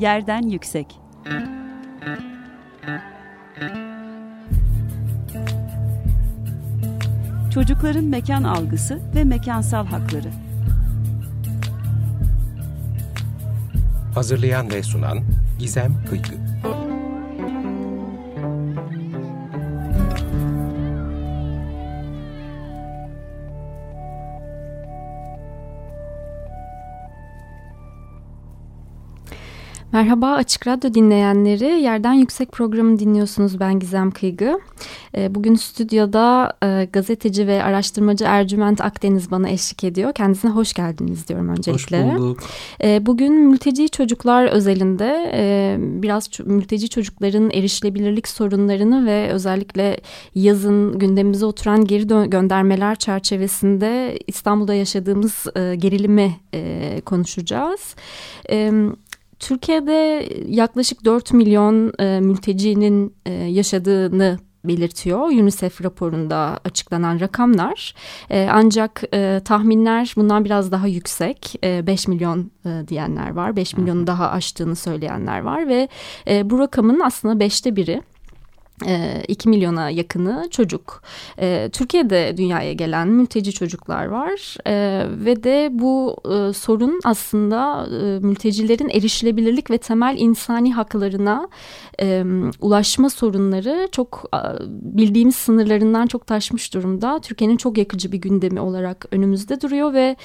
Yerden Yüksek. Çocukların mekan algısı ve mekansal hakları. Hazırlayan ve sunan Gizem Kıykı Merhaba Açık Radyo dinleyenleri. Yerden Yüksek programı dinliyorsunuz. Ben Gizem Kıygı. Ee, bugün stüdyoda e, gazeteci ve araştırmacı Ercüment Akdeniz bana eşlik ediyor. Kendisine hoş geldiniz diyorum öncelikle. Hoş bulduk. Ee, bugün mülteci çocuklar özelinde e, biraz mülteci çocukların erişilebilirlik sorunlarını ve özellikle yazın gündemimize oturan geri göndermeler çerçevesinde İstanbul'da yaşadığımız e, gerilimi konuşacağız. Evet. Türkiye'de yaklaşık 4 milyon e, mültecinin e, yaşadığını belirtiyor UNICEF raporunda açıklanan rakamlar. E, ancak e, tahminler bundan biraz daha yüksek. E, 5 milyon e, diyenler var. 5 milyonu daha aştığını söyleyenler var ve e, bu rakamın aslında beşte biri 2 ee, milyona yakını çocuk. Ee, Türkiye'de dünyaya gelen mülteci çocuklar var ee, ve de bu e, sorun aslında e, mültecilerin erişilebilirlik ve temel insani haklarına e, ulaşma sorunları çok bildiğimiz sınırlarından çok taşmış durumda. Türkiye'nin çok yakıcı bir gündemi olarak önümüzde duruyor ve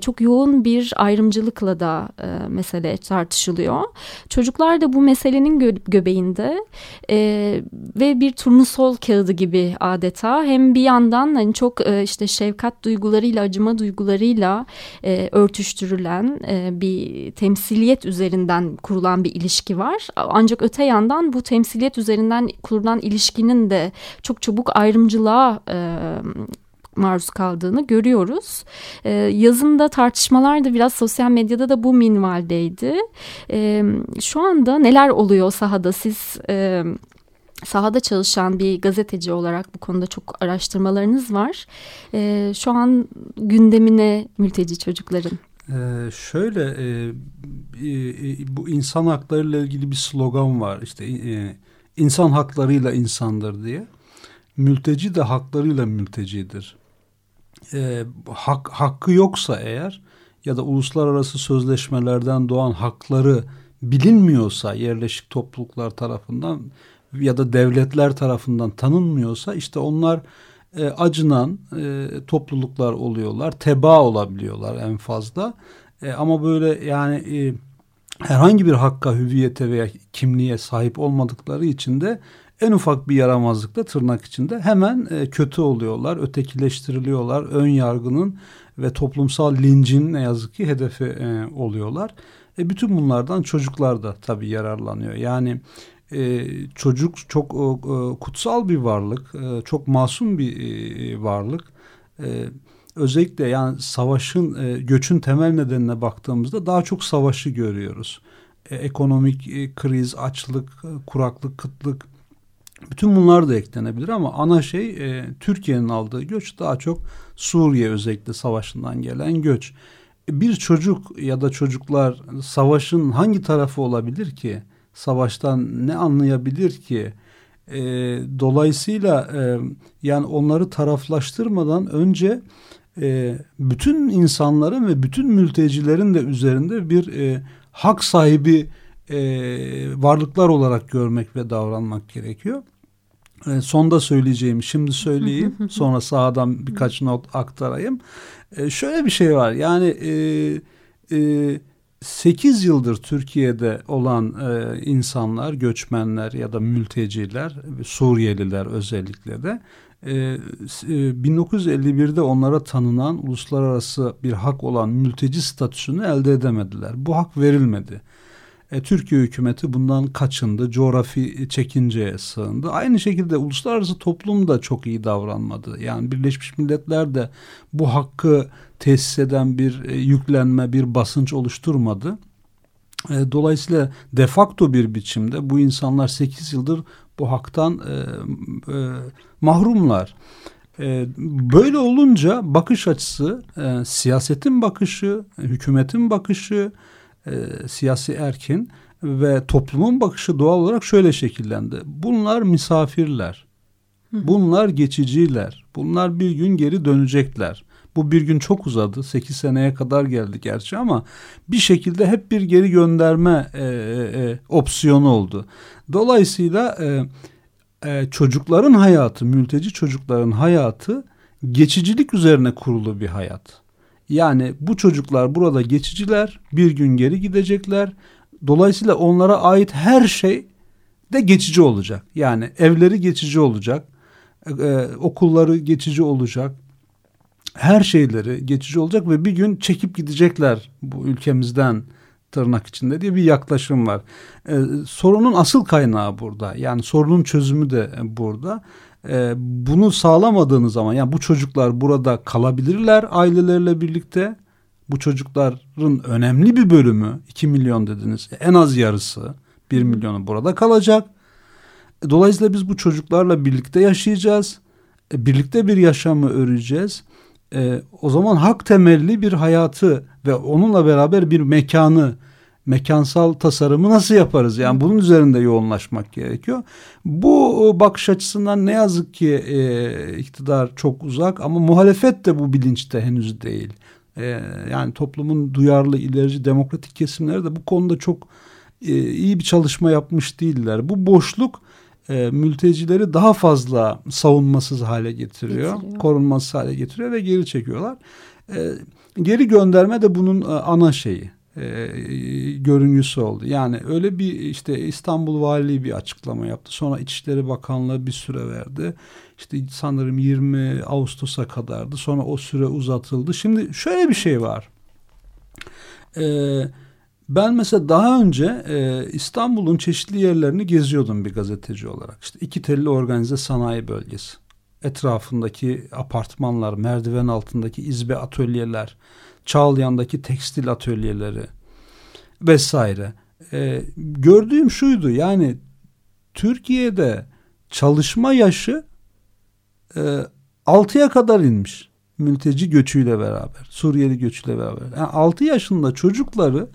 çok yoğun bir ayrımcılıkla da mesele tartışılıyor. Çocuklar da bu meselenin göbeğinde ve bir turnusol kağıdı gibi adeta hem bir yandan hani çok e, işte şefkat duygularıyla acıma duygularıyla e, örtüştürülen e, bir temsiliyet üzerinden kurulan bir ilişki var. Ancak öte yandan bu temsiliyet üzerinden kurulan ilişkinin de çok çabuk ayrımcılığa e, maruz kaldığını görüyoruz. Ee, yazında tartışmalar da biraz sosyal medyada da bu minvaldeydi. Ee, şu anda neler oluyor sahada siz... E, sahada çalışan bir gazeteci olarak bu konuda çok araştırmalarınız var. E, şu an gündemine mülteci çocukların. Ee, şöyle e, e, bu insan hakları ile ilgili bir slogan var işte e, insan haklarıyla insandır diye. Mülteci de haklarıyla mültecidir. E, hak, hakkı yoksa eğer ya da uluslararası sözleşmelerden doğan hakları bilinmiyorsa yerleşik topluluklar tarafından ya da devletler tarafından tanınmıyorsa işte onlar e, acınan e, topluluklar oluyorlar. Teba olabiliyorlar en fazla. E, ama böyle yani e, herhangi bir hakka, hüviyete veya kimliğe sahip olmadıkları için de en ufak bir yaramazlıkla tırnak içinde hemen e, kötü oluyorlar, ötekileştiriliyorlar. Ön yargının ve toplumsal lincin ne yazık ki hedefi e, oluyorlar. E, bütün bunlardan çocuklar da tabii yararlanıyor. Yani e, çocuk çok e, kutsal bir varlık, e, çok masum bir e, varlık. E, özellikle yani savaşın, e, göçün temel nedenine baktığımızda daha çok savaşı görüyoruz. E, ekonomik e, kriz, açlık, e, kuraklık, kıtlık, bütün bunlar da eklenebilir ama ana şey e, Türkiye'nin aldığı göç daha çok Suriye özellikle savaşından gelen göç. E, bir çocuk ya da çocuklar savaşın hangi tarafı olabilir ki? Savaştan ne anlayabilir ki? E, dolayısıyla e, yani onları taraflaştırmadan önce e, bütün insanların ve bütün mültecilerin de üzerinde bir e, hak sahibi e, varlıklar olarak görmek ve davranmak gerekiyor. E, sonda söyleyeceğimi şimdi söyleyeyim. sonra sahadan birkaç not aktarayım. E, şöyle bir şey var. Yani e, e, 8 yıldır Türkiye'de olan e, insanlar, göçmenler ya da mülteciler, Suriyeliler özellikle de e, e, 1951'de onlara tanınan uluslararası bir hak olan mülteci statüsünü elde edemediler. Bu hak verilmedi. E, Türkiye hükümeti bundan kaçındı, coğrafi çekinceye sığındı. Aynı şekilde uluslararası toplum da çok iyi davranmadı. Yani Birleşmiş Milletler de bu hakkı tesis eden bir e, yüklenme, bir basınç oluşturmadı. E, dolayısıyla de facto bir biçimde bu insanlar 8 yıldır bu haktan e, e, mahrumlar. E, böyle olunca bakış açısı, e, siyasetin bakışı, hükümetin bakışı, e, siyasi erkin ve toplumun bakışı doğal olarak şöyle şekillendi. Bunlar misafirler. Bunlar geçiciler. Bunlar bir gün geri dönecekler. Bu bir gün çok uzadı. 8 seneye kadar geldi gerçi ama bir şekilde hep bir geri gönderme e, e, opsiyonu oldu. Dolayısıyla e, e, çocukların hayatı, mülteci çocukların hayatı geçicilik üzerine kurulu bir hayat. Yani bu çocuklar burada geçiciler, bir gün geri gidecekler. Dolayısıyla onlara ait her şey de geçici olacak. Yani evleri geçici olacak, e, okulları geçici olacak, her şeyleri geçici olacak ve bir gün çekip gidecekler bu ülkemizden tırnak içinde diye bir yaklaşım var. Ee, sorunun asıl kaynağı burada. Yani sorunun çözümü de burada. Ee, bunu sağlamadığınız zaman yani bu çocuklar burada kalabilirler ailelerle birlikte. Bu çocukların önemli bir bölümü 2 milyon dediniz en az yarısı 1 milyonu burada kalacak. Dolayısıyla biz bu çocuklarla birlikte yaşayacağız. E, birlikte bir yaşamı öreceğiz e, o zaman hak temelli bir hayatı ve onunla beraber bir mekanı, mekansal tasarımı nasıl yaparız? Yani bunun üzerinde yoğunlaşmak gerekiyor. Bu bakış açısından ne yazık ki e, iktidar çok uzak ama muhalefet de bu bilinçte henüz değil. E, yani toplumun duyarlı, ilerici, demokratik kesimleri de bu konuda çok e, iyi bir çalışma yapmış değiller. Bu boşluk e, mültecileri daha fazla savunmasız hale getiriyor, getiriyor. korunmasız hale getiriyor ve geri çekiyorlar. E, geri gönderme de bunun e, ana şeyi e, görüngüsü oldu. Yani öyle bir işte İstanbul Valiliği bir açıklama yaptı. Sonra İçişleri Bakanlığı bir süre verdi. İşte sanırım 20 Ağustos'a kadardı. Sonra o süre uzatıldı. Şimdi şöyle bir şey var. Eee ben mesela daha önce e, İstanbul'un çeşitli yerlerini geziyordum bir gazeteci olarak. İşte iki telli organize sanayi bölgesi. Etrafındaki apartmanlar, merdiven altındaki izbe atölyeler, Çağlayan'daki tekstil atölyeleri vesaire. E, gördüğüm şuydu yani Türkiye'de çalışma yaşı e, 6'ya kadar inmiş mülteci göçüyle beraber, Suriyeli göçüyle beraber. Yani 6 yaşında çocukları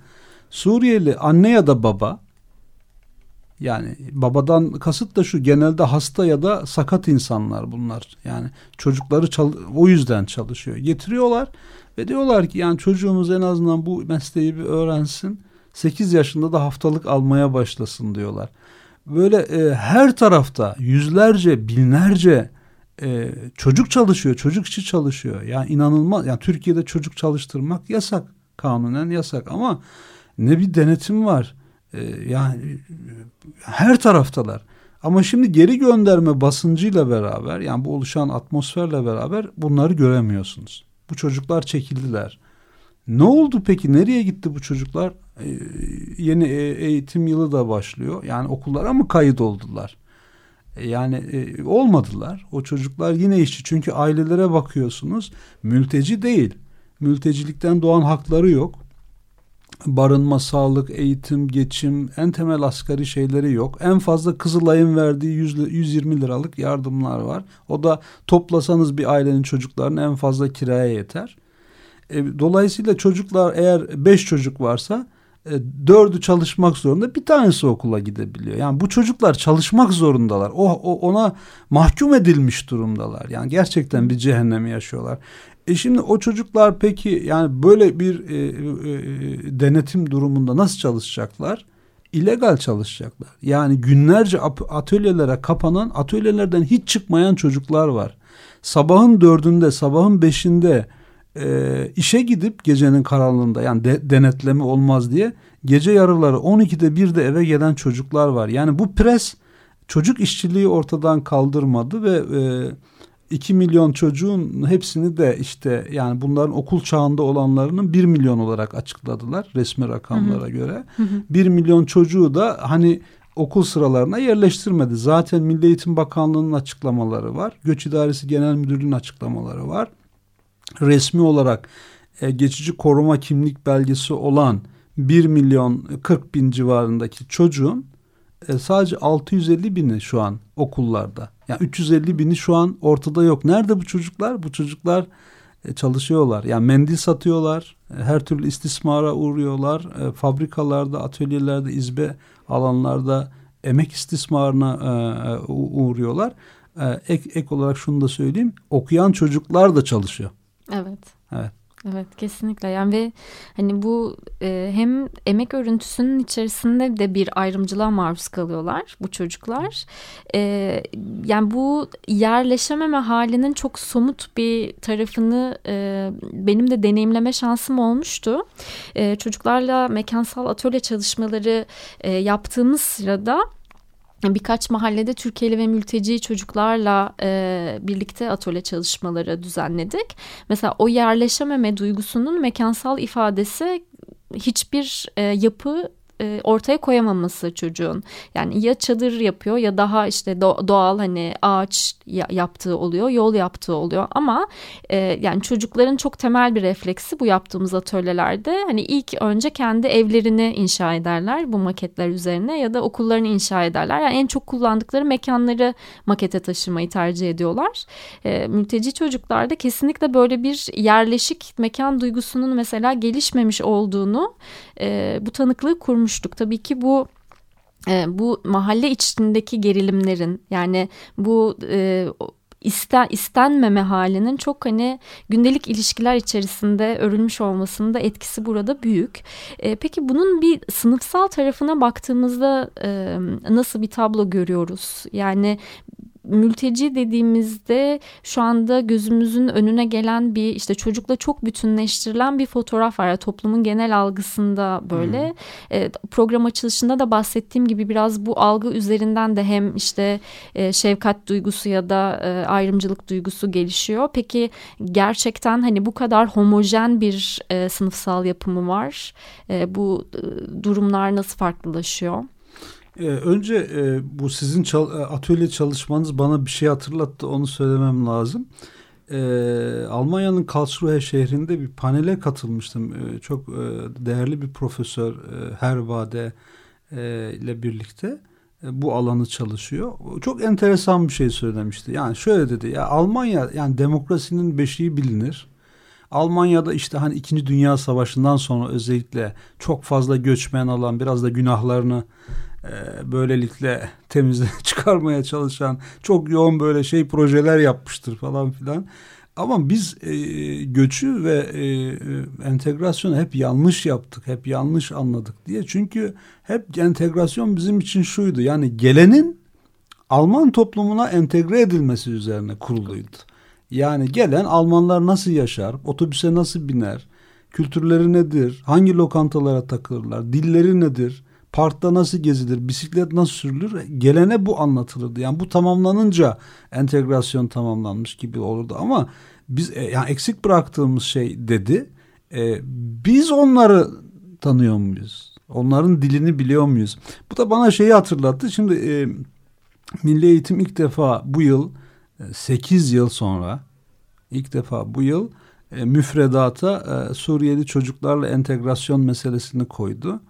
Suriyeli anne ya da baba yani babadan kasıt da şu genelde hasta ya da sakat insanlar bunlar. Yani çocukları o yüzden çalışıyor. Getiriyorlar ve diyorlar ki yani çocuğumuz en azından bu mesleği bir öğrensin. 8 yaşında da haftalık almaya başlasın diyorlar. Böyle e, her tarafta yüzlerce, binlerce e, çocuk çalışıyor, çocuk işi çalışıyor. Yani inanılmaz. Yani Türkiye'de çocuk çalıştırmak yasak, kanunen yasak ama ne bir denetim var. Ee, yani her taraftalar. Ama şimdi geri gönderme basıncıyla beraber yani bu oluşan atmosferle beraber bunları göremiyorsunuz. Bu çocuklar çekildiler. Ne oldu peki? Nereye gitti bu çocuklar? Ee, yeni e, eğitim yılı da başlıyor. Yani okullara mı kayıt oldular? Ee, yani e, olmadılar. O çocuklar yine işçi. Çünkü ailelere bakıyorsunuz. Mülteci değil. Mültecilikten doğan hakları yok barınma, sağlık, eğitim, geçim en temel asgari şeyleri yok. En fazla Kızılay'ın verdiği 100, 120 liralık yardımlar var. O da toplasanız bir ailenin çocuklarının en fazla kiraya yeter. E, dolayısıyla çocuklar eğer 5 çocuk varsa e, dördü çalışmak zorunda bir tanesi okula gidebiliyor. Yani bu çocuklar çalışmak zorundalar. O, o ona mahkum edilmiş durumdalar. Yani gerçekten bir cehennemi yaşıyorlar. E şimdi o çocuklar peki yani böyle bir e, e, denetim durumunda nasıl çalışacaklar? İlegal çalışacaklar. Yani günlerce atölyelere kapanan, atölyelerden hiç çıkmayan çocuklar var. Sabahın dördünde, sabahın beşinde e, işe gidip gecenin karanlığında yani de, denetleme olmaz diye gece yarıları 12'de 1'de eve gelen çocuklar var. Yani bu pres çocuk işçiliği ortadan kaldırmadı ve e, 2 milyon çocuğun hepsini de işte yani bunların okul çağında olanlarının 1 milyon olarak açıkladılar resmi rakamlara hı hı. göre. Hı hı. 1 milyon çocuğu da hani okul sıralarına yerleştirmedi. Zaten Milli Eğitim Bakanlığı'nın açıklamaları var. Göç İdaresi Genel Müdürlüğü'nün açıklamaları var. Resmi olarak e, geçici koruma kimlik belgesi olan 1 milyon 40 bin civarındaki çocuğun e, sadece 650 bini şu an okullarda. Yani 350 bini şu an ortada yok. Nerede bu çocuklar? Bu çocuklar e, çalışıyorlar. Yani mendil satıyorlar, e, her türlü istismara uğruyorlar. E, fabrikalarda, atölyelerde, izbe alanlarda emek istismarına e, uğruyorlar. E, ek, ek olarak şunu da söyleyeyim. Okuyan çocuklar da çalışıyor. Evet. Evet. Evet kesinlikle yani ve hani bu e, hem emek örüntüsünün içerisinde de bir ayrımcılığa maruz kalıyorlar bu çocuklar. E, yani bu yerleşememe halinin çok somut bir tarafını e, benim de deneyimleme şansım olmuştu. E, çocuklarla mekansal atölye çalışmaları e, yaptığımız sırada birkaç mahallede Türkiye'li ve mülteci çocuklarla e, birlikte atölye çalışmaları düzenledik. Mesela o yerleşememe duygusunun mekansal ifadesi hiçbir e, yapı e, ortaya koyamaması çocuğun. Yani ya çadır yapıyor ya daha işte doğal hani ağaç yaptığı oluyor, yol yaptığı oluyor ama e, yani çocukların çok temel bir refleksi bu yaptığımız atölyelerde hani ilk önce kendi evlerini inşa ederler bu maketler üzerine ya da okullarını inşa ederler. Yani en çok kullandıkları mekanları makete taşımayı tercih ediyorlar. E, mülteci çocuklarda kesinlikle böyle bir yerleşik mekan duygusunun mesela gelişmemiş olduğunu bu tanıklığı kurmuş konuşmuştuk. Tabii ki bu e, bu mahalle içindeki gerilimlerin yani bu e, isten, istenmeme halinin çok hani gündelik ilişkiler içerisinde örülmüş olmasının da etkisi burada büyük. E, peki bunun bir sınıfsal tarafına baktığımızda e, nasıl bir tablo görüyoruz? Yani mülteci dediğimizde şu anda gözümüzün önüne gelen bir işte çocukla çok bütünleştirilen bir fotoğraf var. toplumun genel algısında böyle. Hmm. E, program açılışında da bahsettiğim gibi biraz bu algı üzerinden de hem işte e, şefkat duygusu ya da e, ayrımcılık duygusu gelişiyor. Peki gerçekten hani bu kadar homojen bir e, sınıfsal yapımı var. E, bu e, durumlar nasıl farklılaşıyor? Ee, önce e, bu sizin çal e, atölye çalışmanız bana bir şey hatırlattı. Onu söylemem lazım. Ee, Almanya'nın Karlsruhe şehrinde bir panele katılmıştım. Ee, çok e, değerli bir profesör e, Hervade e, ile birlikte e, bu alanı çalışıyor. Çok enteresan bir şey söylemişti. Yani şöyle dedi ya Almanya yani demokrasinin beşiği bilinir. Almanya'da işte hani 2. Dünya Savaşı'ndan sonra özellikle çok fazla göçmen alan biraz da günahlarını e, böylelikle temize çıkarmaya çalışan çok yoğun böyle şey projeler yapmıştır falan filan. Ama biz e, göçü ve e, entegrasyonu hep yanlış yaptık, hep yanlış anladık diye. Çünkü hep entegrasyon bizim için şuydu. Yani gelenin Alman toplumuna entegre edilmesi üzerine kuruluydu. Yani gelen Almanlar nasıl yaşar, otobüse nasıl biner, kültürleri nedir, hangi lokantalara takılırlar, dilleri nedir, parkta nasıl gezilir, bisiklet nasıl sürülür gelene bu anlatılırdı. Yani bu tamamlanınca entegrasyon tamamlanmış gibi olurdu ama biz e, yani eksik bıraktığımız şey dedi. E, biz onları tanıyor muyuz? Onların dilini biliyor muyuz? Bu da bana şeyi hatırlattı. Şimdi e, Milli Eğitim ilk defa bu yıl 8 e, yıl sonra ilk defa bu yıl e, müfredata e, Suriyeli çocuklarla entegrasyon meselesini koydu.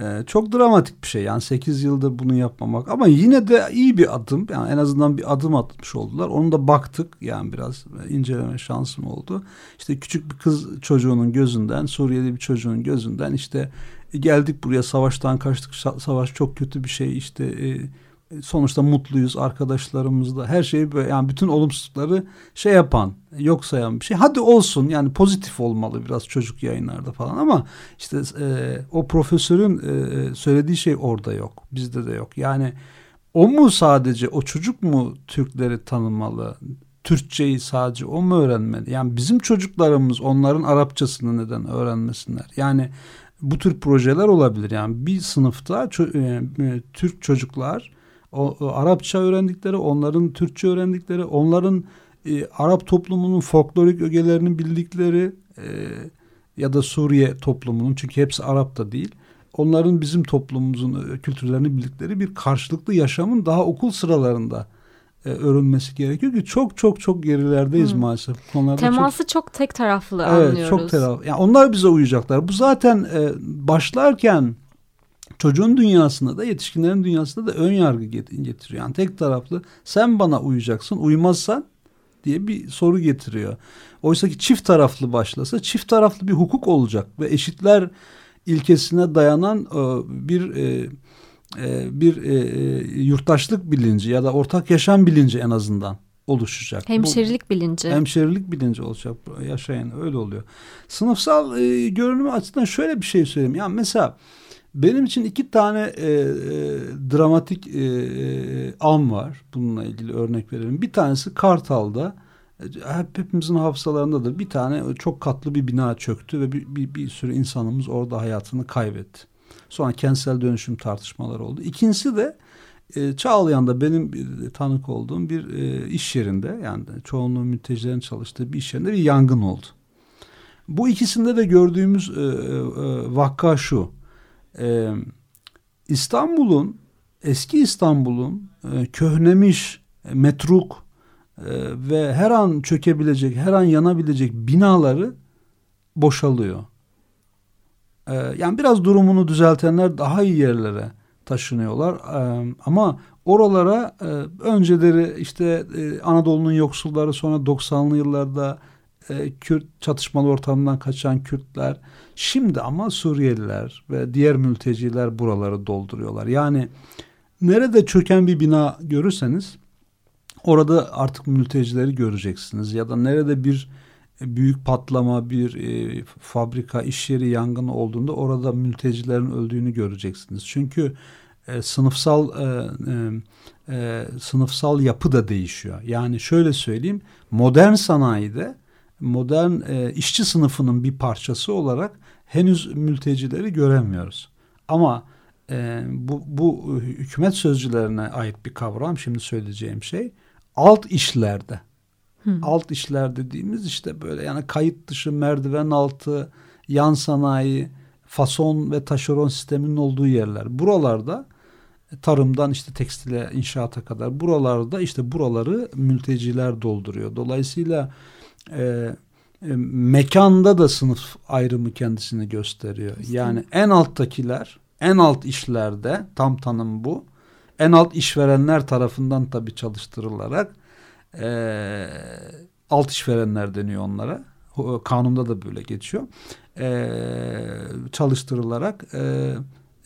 Ee, çok dramatik bir şey. Yani 8 yıldır bunu yapmamak. Ama yine de iyi bir adım. Yani en azından bir adım atmış oldular. Onu da baktık. Yani biraz inceleme şansım oldu. İşte küçük bir kız çocuğunun gözünden Suriyeli bir çocuğun gözünden işte geldik buraya. Savaştan kaçtık. Savaş çok kötü bir şey. İşte e, sonuçta mutluyuz arkadaşlarımızla her şeyi böyle yani bütün olumsuzlukları şey yapan yok sayan bir şey. Hadi olsun yani pozitif olmalı biraz çocuk yayınlarda falan ama işte e, o profesörün e, söylediği şey orada yok. Bizde de yok. Yani o mu sadece o çocuk mu Türkleri tanımalı? Türkçeyi sadece o mu öğrenmeli? Yani bizim çocuklarımız onların Arapçasını neden öğrenmesinler? Yani bu tür projeler olabilir. Yani bir sınıfta ço- e, e Türk çocuklar o, o Arapça öğrendikleri, onların Türkçe öğrendikleri, onların e, Arap toplumunun folklorik ögelerini bildikleri e, ya da Suriye toplumunun çünkü hepsi Arap da değil. Onların bizim toplumumuzun e, kültürlerini bildikleri bir karşılıklı yaşamın daha okul sıralarında e, örülmesi gerekiyor ki çok çok çok gerilerdeyiz hmm. maalesef. Konularda Teması çok, çok tek taraflı evet, anlıyoruz. Çok taraflı. Yani onlar bize uyacaklar. Bu zaten e, başlarken çocuğun dünyasında da yetişkinlerin dünyasında da ön yargı getiriyor. Yani tek taraflı sen bana uyacaksın uymazsan diye bir soru getiriyor. Oysa ki çift taraflı başlasa çift taraflı bir hukuk olacak ve eşitler ilkesine dayanan e, bir e, e, bir yurttaşlık bilinci ya da ortak yaşam bilinci en azından oluşacak. Hemşerilik Bu, bilinci. Hemşerilik bilinci olacak. Yaşayan öyle oluyor. Sınıfsal e, görünümü açısından şöyle bir şey söyleyeyim. Yani mesela benim için iki tane e, e, dramatik e, e, an var. Bununla ilgili örnek verelim. Bir tanesi Kartal'da hep hepimizin hafızalarındadır. Bir tane çok katlı bir bina çöktü ve bir, bir, bir sürü insanımız orada hayatını kaybetti. Sonra kentsel dönüşüm tartışmaları oldu. İkincisi de e, Çağlayan'da benim bir, tanık olduğum bir e, iş yerinde yani çoğunluğu mültecilerin çalıştığı bir iş yerinde bir yangın oldu. Bu ikisinde de gördüğümüz e, e, vakka şu. E, İstanbul'un eski İstanbul'un e, köhnemiş, e, metruk e, ve her an çökebilecek, her an yanabilecek binaları boşalıyor. E, yani biraz durumunu düzeltenler daha iyi yerlere taşınıyorlar. E, ama oralara e, önceleri işte e, Anadolu'nun yoksulları sonra 90'lı yıllarda e, Kürt çatışmalı ortamından kaçan Kürtler şimdi ama Suriyeliler ve diğer mülteciler buraları dolduruyorlar. Yani nerede çöken bir bina görürseniz orada artık mültecileri göreceksiniz ya da nerede bir büyük patlama, bir e, fabrika, iş yeri yangını olduğunda orada mültecilerin öldüğünü göreceksiniz. Çünkü e, sınıfsal e, e, e, sınıfsal yapı da değişiyor. Yani şöyle söyleyeyim, modern sanayide modern e, işçi sınıfının bir parçası olarak henüz mültecileri göremiyoruz. Ama e, bu, bu hükümet sözcülerine ait bir kavram şimdi söyleyeceğim şey alt işlerde. Hı. Alt işler dediğimiz işte böyle yani kayıt dışı merdiven altı yan sanayi fason ve taşeron sisteminin olduğu yerler. Buralarda tarımdan işte tekstile inşaata kadar buralarda işte buraları mülteciler dolduruyor. Dolayısıyla e, e, mekanda da sınıf ayrımı kendisini gösteriyor. Yani en alttakiler en alt işlerde tam tanım bu. En alt işverenler tarafından tabii çalıştırılarak e, alt işverenler deniyor onlara. Kanunda da böyle geçiyor. E, çalıştırılarak e,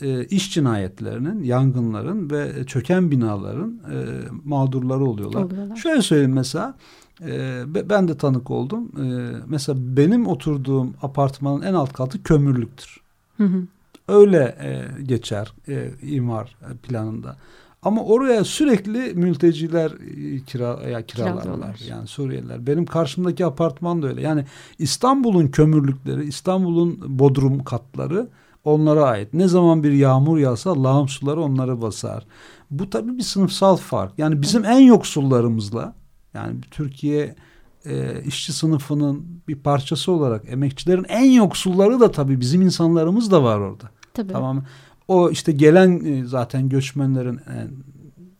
e, iş cinayetlerinin, yangınların ve çöken binaların e, mağdurları oluyorlar. oluyorlar. Şöyle söyleyeyim mesela e, ben de tanık oldum. E, mesela benim oturduğum apartmanın en alt katı kömürlüktür. Hı hı. Öyle e, geçer e, imar planında. Ama oraya sürekli mülteciler e, kira ya kiralarlar. Yani Suriyeliler. Benim karşımdaki apartman da öyle. Yani İstanbul'un kömürlükleri, İstanbul'un bodrum katları onlara ait. Ne zaman bir yağmur yağsa lağım suları onları basar. Bu tabii bir sınıfsal fark. Yani bizim en yoksullarımızla yani Türkiye e, işçi sınıfının bir parçası olarak emekçilerin en yoksulları da tabii bizim insanlarımız da var orada. Tabii. Tamam. O işte gelen e, zaten göçmenlerin e,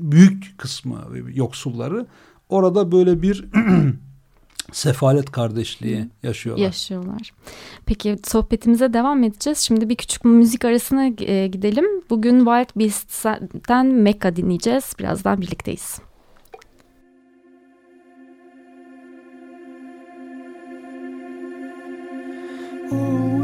büyük kısmı yoksulları orada böyle bir sefalet kardeşliği yaşıyorlar. Yaşıyorlar. Peki sohbetimize devam edeceğiz. Şimdi bir küçük müzik arasına e, gidelim. Bugün Wild Beasts'ten Mecca dinleyeceğiz. Birazdan birlikteyiz. Oh.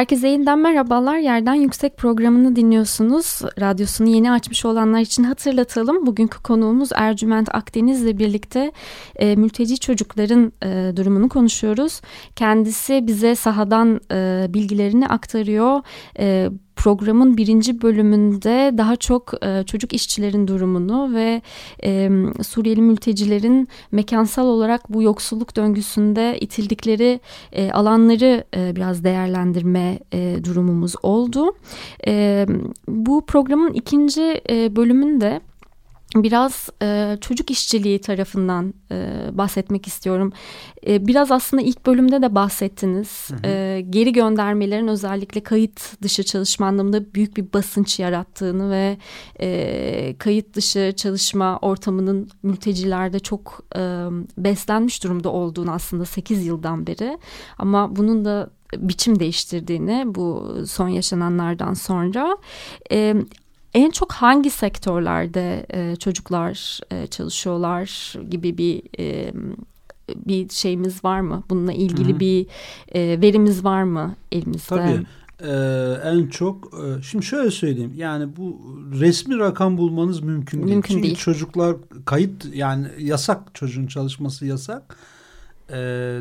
Herkese yeniden merhabalar. Yerden Yüksek programını dinliyorsunuz. Radyosunu yeni açmış olanlar için hatırlatalım. Bugünkü konuğumuz Ercüment Akdeniz ile birlikte e, mülteci çocukların e, durumunu konuşuyoruz. Kendisi bize sahadan e, bilgilerini aktarıyor. E, programın birinci bölümünde daha çok e, çocuk işçilerin durumunu ve e, Suriyeli mültecilerin mekansal olarak bu yoksulluk döngüsünde itildikleri e, alanları e, biraz değerlendirme e, durumumuz oldu. E, bu programın ikinci e, bölümünde biraz e, çocuk işçiliği tarafından e, bahsetmek istiyorum. E, biraz aslında ilk bölümde de bahsettiniz. Hı hı. E, geri göndermelerin özellikle kayıt dışı çalışma anlamında büyük bir basınç yarattığını ve e, kayıt dışı çalışma ortamının mültecilerde çok e, beslenmiş durumda olduğunu aslında 8 yıldan beri. Ama bunun da biçim değiştirdiğini bu son yaşananlardan sonra e, en çok hangi sektörlerde e, çocuklar e, çalışıyorlar gibi bir e, bir şeyimiz var mı? Bununla ilgili Hı-hı. bir e, verimiz var mı elimizde? Tabii. Ee, en çok e, şimdi şöyle söyleyeyim yani bu resmi rakam bulmanız mümkün değil. Mümkün Çünkü değil. çocuklar kayıt yani yasak çocuğun çalışması yasak. Ee,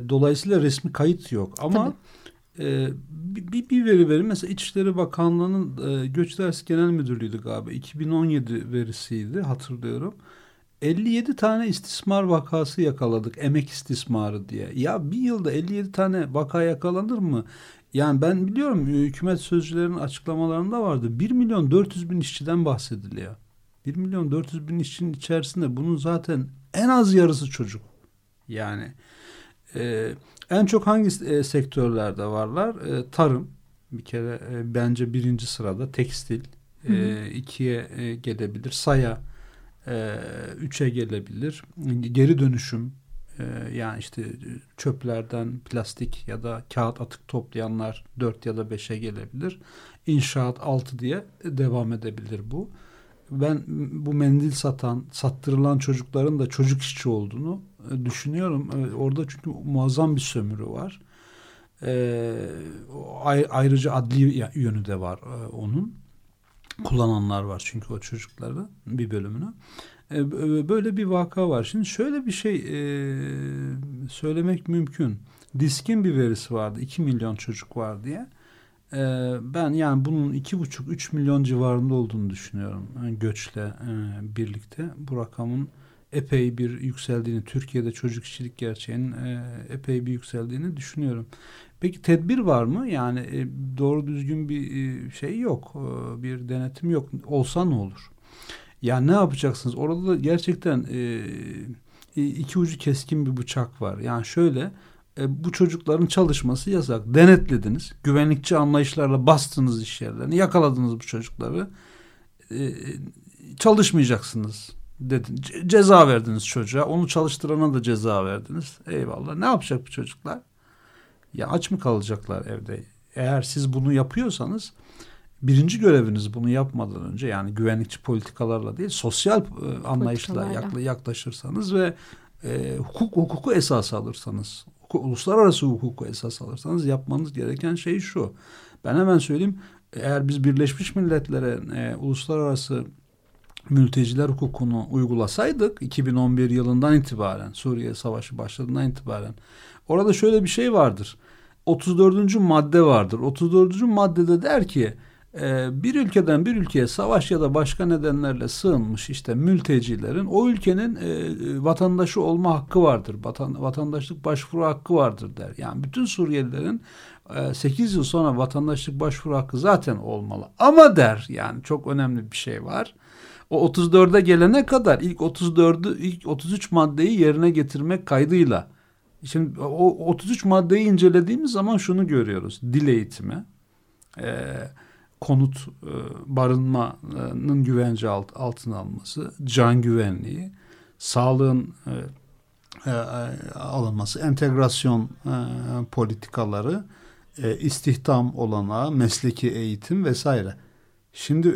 dolayısıyla resmi kayıt yok ama Tabii. Ee, bir, bir veri verin. Mesela İçişleri Bakanlığı'nın e, Göç Dersi Genel Müdürlüğü'ydü galiba. 2017 verisiydi hatırlıyorum. 57 tane istismar vakası yakaladık. Emek istismarı diye. Ya bir yılda 57 tane vaka yakalanır mı? Yani ben biliyorum hükümet sözcülerinin açıklamalarında vardı. 1 milyon 400 bin işçiden bahsediliyor. 1 milyon 400 bin işçinin içerisinde bunun zaten en az yarısı çocuk. Yani e, en çok hangi e, sektörlerde varlar? E, tarım. Bir kere e, bence birinci sırada tekstil e, ikiye e, gelebilir. Saya e, üçe gelebilir. Geri dönüşüm e, yani işte çöplerden plastik ya da kağıt atık toplayanlar dört ya da beşe gelebilir. İnşaat altı diye devam edebilir bu ben bu mendil satan sattırılan çocukların da çocuk işçi olduğunu e, düşünüyorum. E, orada çünkü muazzam bir sömürü var. Ee, ayrıca adli yönü de var e, onun. Kullananlar var çünkü o çocukları bir bölümünü. böyle bir vaka var. Şimdi şöyle bir şey söylemek mümkün. Diskin bir verisi vardı. 2 milyon çocuk var diye. Ben yani bunun iki buçuk üç milyon civarında olduğunu düşünüyorum. Yani göçle birlikte bu rakamın epey bir yükseldiğini, Türkiye'de çocuk işçilik gerçeğinin e, epey bir yükseldiğini düşünüyorum. Peki tedbir var mı? Yani e, doğru düzgün bir e, şey yok, e, bir denetim yok. Olsa ne olur? Yani ne yapacaksınız? Orada da gerçekten e, iki ucu keskin bir bıçak var. Yani şöyle e, bu çocukların çalışması yasak. Denetlediniz. Güvenlikçi anlayışlarla bastınız iş yerlerini. Yakaladınız bu çocukları. E, çalışmayacaksınız dedin. ceza verdiniz çocuğa. Onu çalıştırana da ceza verdiniz. Eyvallah. Ne yapacak bu çocuklar? Ya aç mı kalacaklar evde? Eğer siz bunu yapıyorsanız birinci göreviniz bunu yapmadan önce yani güvenlikçi politikalarla değil sosyal e, anlayışla yakla, yaklaşırsanız ve e, hukuk hukuku esas alırsanız hukuk, uluslararası hukuku esas alırsanız yapmanız gereken şey şu. Ben hemen söyleyeyim. Eğer biz Birleşmiş Milletler'e e, uluslararası mülteciler hukukunu uygulasaydık 2011 yılından itibaren Suriye Savaşı başladığından itibaren orada şöyle bir şey vardır. 34. madde vardır. 34. maddede der ki bir ülkeden bir ülkeye savaş ya da başka nedenlerle sığınmış işte mültecilerin o ülkenin e, vatandaşı olma hakkı vardır. Vatan, vatandaşlık başvuru hakkı vardır der. Yani bütün Suriyelilerin 8 e, yıl sonra vatandaşlık başvuru hakkı zaten olmalı. Ama der yani çok önemli bir şey var. O 34'e gelene kadar ilk 34'ü ilk 33 maddeyi yerine getirmek kaydıyla. Şimdi o 33 maddeyi incelediğimiz zaman şunu görüyoruz. Dil eğitimi, e, konut e, barınmanın güvence alt, altına alınması, can güvenliği, sağlığın e, e, alınması, entegrasyon politikaları, istihdam olanağı, mesleki eğitim vesaire. Şimdi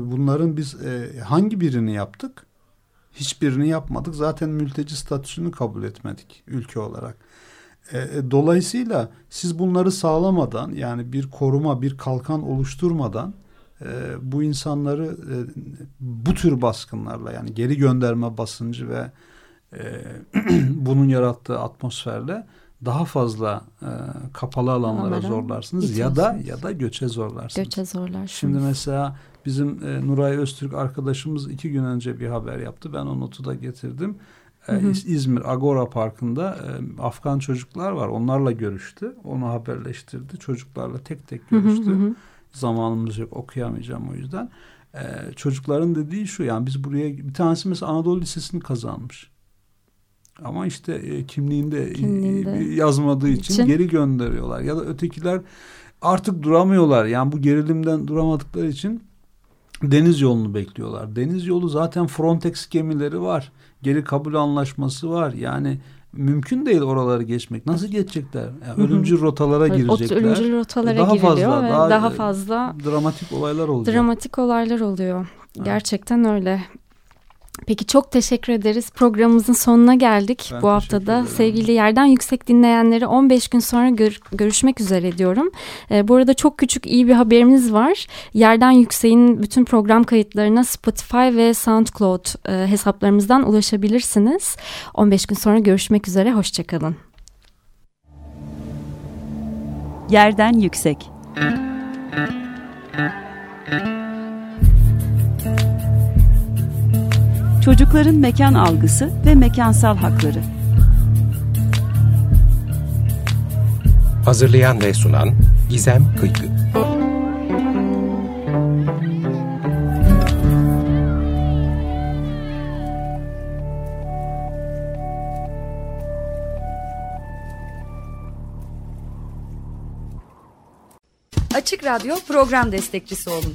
bunların biz hangi birini yaptık? Hiçbirini yapmadık. Zaten mülteci statüsünü kabul etmedik ülke olarak. E, e, dolayısıyla siz bunları sağlamadan yani bir koruma, bir kalkan oluşturmadan e, bu insanları e, bu tür baskınlarla yani geri gönderme basıncı ve e, bunun yarattığı atmosferle daha fazla e, kapalı alanlara Onlara zorlarsınız ya da ya da göçe zorlarsınız. Göçe zorlarsınız. Şimdi mesela bizim e, Nuray Öztürk arkadaşımız iki gün önce bir haber yaptı. Ben o notu da getirdim. E, hı hı. İzmir Agora Parkı'nda e, Afgan çocuklar var. Onlarla görüştü. Onu haberleştirdi. Çocuklarla tek tek görüştü. Hı hı hı. Zamanımız yok okuyamayacağım o yüzden. E, çocukların dediği şu yani biz buraya bir tanesi mesela Anadolu Lisesi'ni kazanmış. Ama işte e, kimliğinde, kimliğinde yazmadığı için, için geri gönderiyorlar. Ya da ötekiler artık duramıyorlar. Yani bu gerilimden duramadıkları için deniz yolunu bekliyorlar. Deniz yolu zaten Frontex gemileri var. Geri kabul anlaşması var. Yani mümkün değil oraları geçmek. Nasıl geçecekler? Yani ölümcül rotalara girecekler. Ölümcül rotalara daha giriliyor fazla, ve daha, daha fazla dramatik olaylar oluyor. Dramatik olaylar oluyor. Gerçekten öyle. Peki çok teşekkür ederiz. Programımızın sonuna geldik ben bu haftada. Sevgili Yerden Yüksek dinleyenleri 15 gün sonra gör, görüşmek üzere diyorum. Ee, bu arada çok küçük iyi bir haberimiz var. Yerden Yüksek'in bütün program kayıtlarına Spotify ve SoundCloud e, hesaplarımızdan ulaşabilirsiniz. 15 gün sonra görüşmek üzere. Hoşçakalın. Yerden Yüksek Çocukların mekan algısı ve mekansal hakları. Hazırlayan ve sunan Gizem Kıykı. Açık Radyo program destekçisi olun